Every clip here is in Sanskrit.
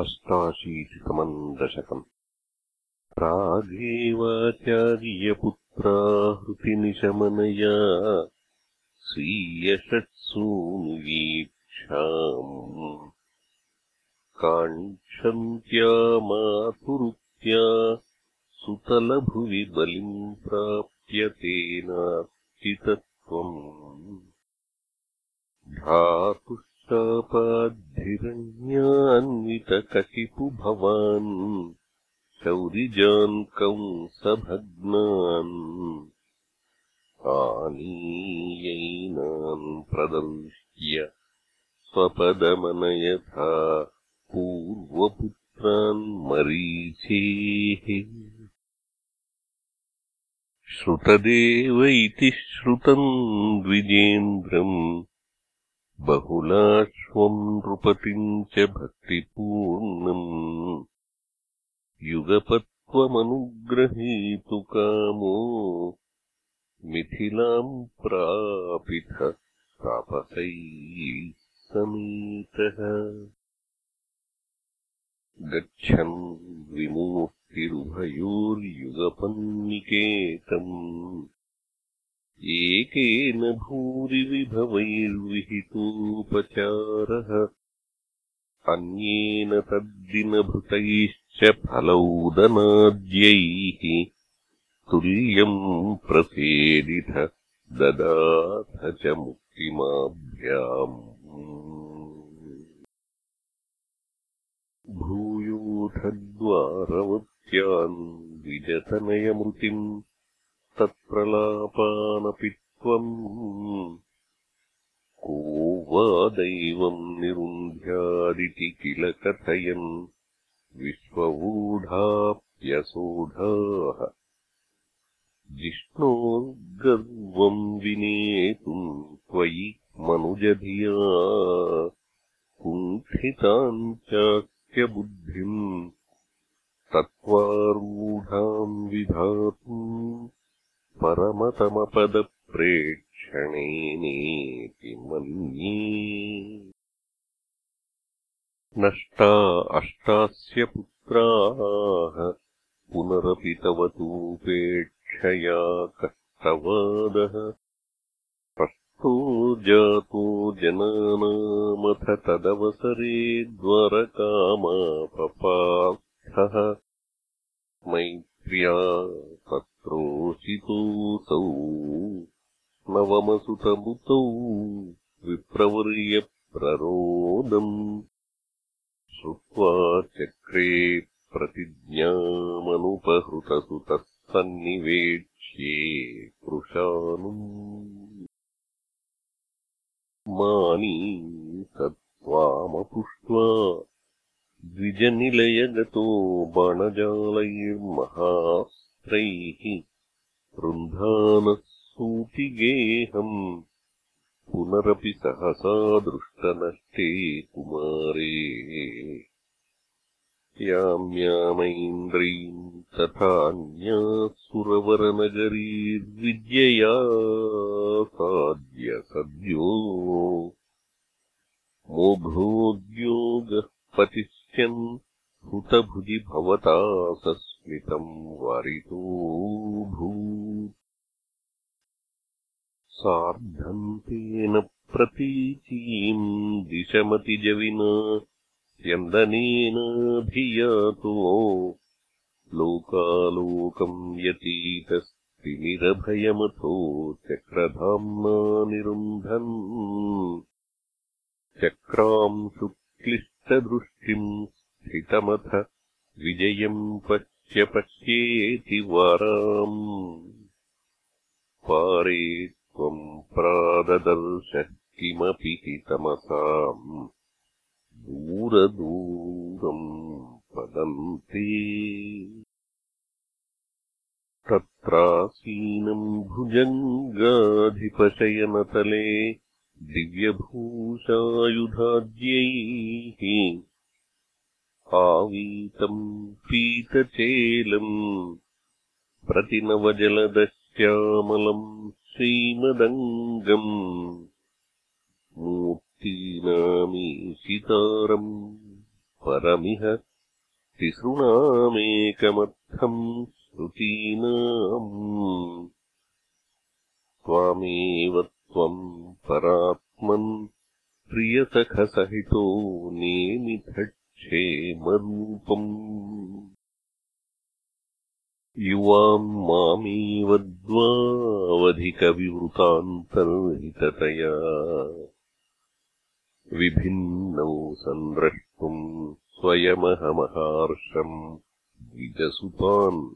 अष्टाशीतितमम् दशकम् प्रागेवाचार्यपुत्राहृतिनिशमनया स्वीयषट्सूनुवीक्षाम् काङ्क्षन्त्या मातुरुक्त्या सुतलभुवि बलिम् प्राप्यतेनार्चितत्वम् धातुश्चापाद्धिरण्यान्वितकटिपु भवान् शौरिजान् कंसभग्नान्। आनीयैनान् प्रदर्श्य स्वपदमनयथा पूर्वपुत्रान् मरीचेः। श्रुतदेव इति श्रुतम् द्विजेन्द्रम् बहुलाश्वम् नृपतिम् च भक्तिपूर्णम्। युगपत्वमनुग्रहीतु कामो मिथिलाम् प्रापिथ तापसैः समीतः। गच्छन् विमूर्तिरुभयोर्युगपन्निकेतम् एकेन भूरिविभवैर्विहितोपचारः अन्येन तद्दिनभृतैश्च फलौदनाद्यैः तुल्यम् प्रसेदिथ ददाथ च मुक्तिमाभ्याम्। भूयोऽथद्वारवत्यान् द्विजतनयमृतिम् तत्प्रलापानपि त्वम् को वा दैवम् निरुन्ध्यादिति किल कथयन् विश्ववूढाप्यसोढाः। जिष्णोर्गर्वम् विनेतुम् त्वयि मनुजधिया। कुण्ठिताम् चाख्यबुद्धिम् परमतमपदप्रेक्षणेनेति मन्ये नष्टा अष्टास्य पुत्राः पुनरपि तव तूपेक्षया कष्टवादः। स्पष्टो जातो जनानामथ तदवसरे द्वरकामापपार्थः नवमसुतमुतौ विप्रवर्यप्ररोदम् श्रुत्वा चक्रे प्रतिज्ञामनुपहृतसुतः सन्निवेक्ष्ये कृशानुम्। मानी स त्वामपुष्ट्वा द्विजनिलयगतो बाणजालैर्महा रुन्धानः सूतिगेहम् पुनरपि सहसा दृष्टनष्टे कुमारे। याम्यामैन्द्रीम् तथान्या सुरवरनगरीर्विद्यया साद्य सद्यो मोघोद्योगः पतिष्यन् हुतभुजि भवता सस्मितम् वारितो सार्धन्तेन प्रतीचीम् दिशमतिजविना स्यन्दनेनाभियातो लोकालोकम् व्यतीतस्तिमिरभयमथो चक्रधाम्ना निरुन्धन्। चक्राम् शुक्लिष्टदृष्टिम् स्थितमथ विजयम् पश्य पश्येति वाराम्। पारे त्वम् प्राददर्शः किमपि तमसाम् दूरदूरम् पदन्ते। तत्रासीनम् भुजङ्गाधिपशयनतले दिव्यभूषायुधाद्यैः आवीतम् पीतचेलम् प्रतिनवजलदश्यामलम् श्रीमदङ्गम्। मूर्तीनामीशितारम् परमिह तिसृणामेकमर्थम् श्रुतीनाम्। त्वामेव त्वम् परात्मन् प्रियसखसहितो नेमिथक्षेमरूपम् युवाम् मामेव द्वावधिकविवृतान्तर्हिततया विभिन्नौ संद्रष्टुम् स्वयमहमहार्षम् द्विजसुतान्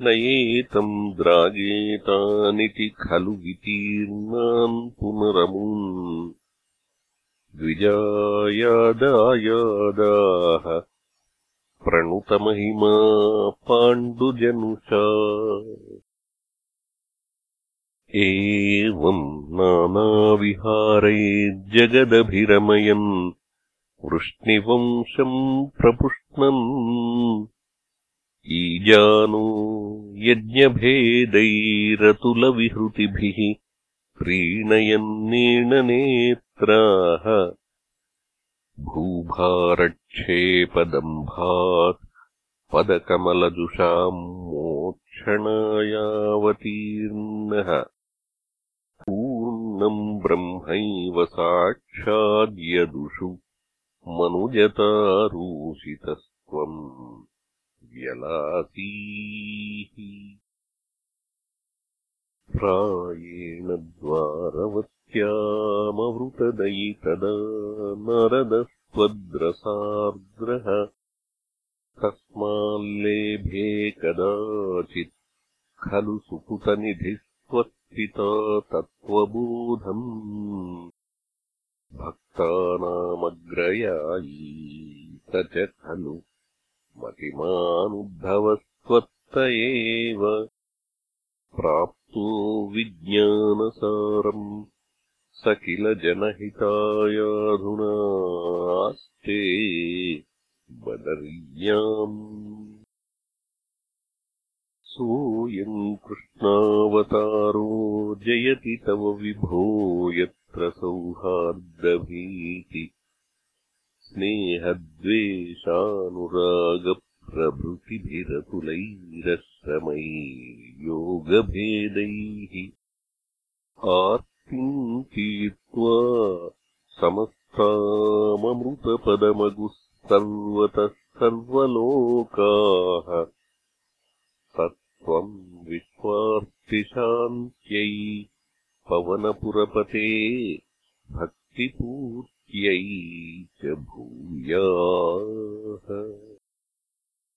न एतम् द्रागेतानिति खलु वितीर्णान् पुनरमुन्। द्विजायादायादाः प्रणुतमहिमा पाण्डुजनुषा। एवम् नानाविहारैर्जगदभिरमयन् वृष्णिवंशम् प्रपुष्णन्। ईजानो यज्ञभेदैरतुलविहृतिभिः प्रीणयन्नेणनेत्राः भूभारक्षेपदम्भात् पदकमलजुषाम् मोक्षणायावतीर्णः। पूर्णम् ब्रह्मैव साक्षाद्यदुषु मनुजतारूषितस्त्वम् व्यलासीः प्रायेण द्वारवत्यामवृतदयि तदा नरदस्त्वद्रसार्द्रः तस्माल्लेभे कदाचित् खलु सुपुतनिधिस्त्वत्पिता तत्त्वबोधम्। भक्तानामग्रयायी स च खलु मतिमानुद्धवस्त्वत्त एव प्राप्तो विज्ञानसारम् स किल जनहितायाधुनास्ते बदर्याम्। सोऽयम् कृष्णावतारो जयति तव विभो यत्र सौहार्दभीति। स्नेहद्वेषानुरागप्रभृतिभिरतुलैरश्रमैर्योगभेदैः तीर्त्वा समस्ताममृतपदमगुः सर्वतः सर्वलोकाः। सत्त्वम् विश्वार्तिशान्त्यै पवनपुरपते भक्तिपूर्त्यै च भूया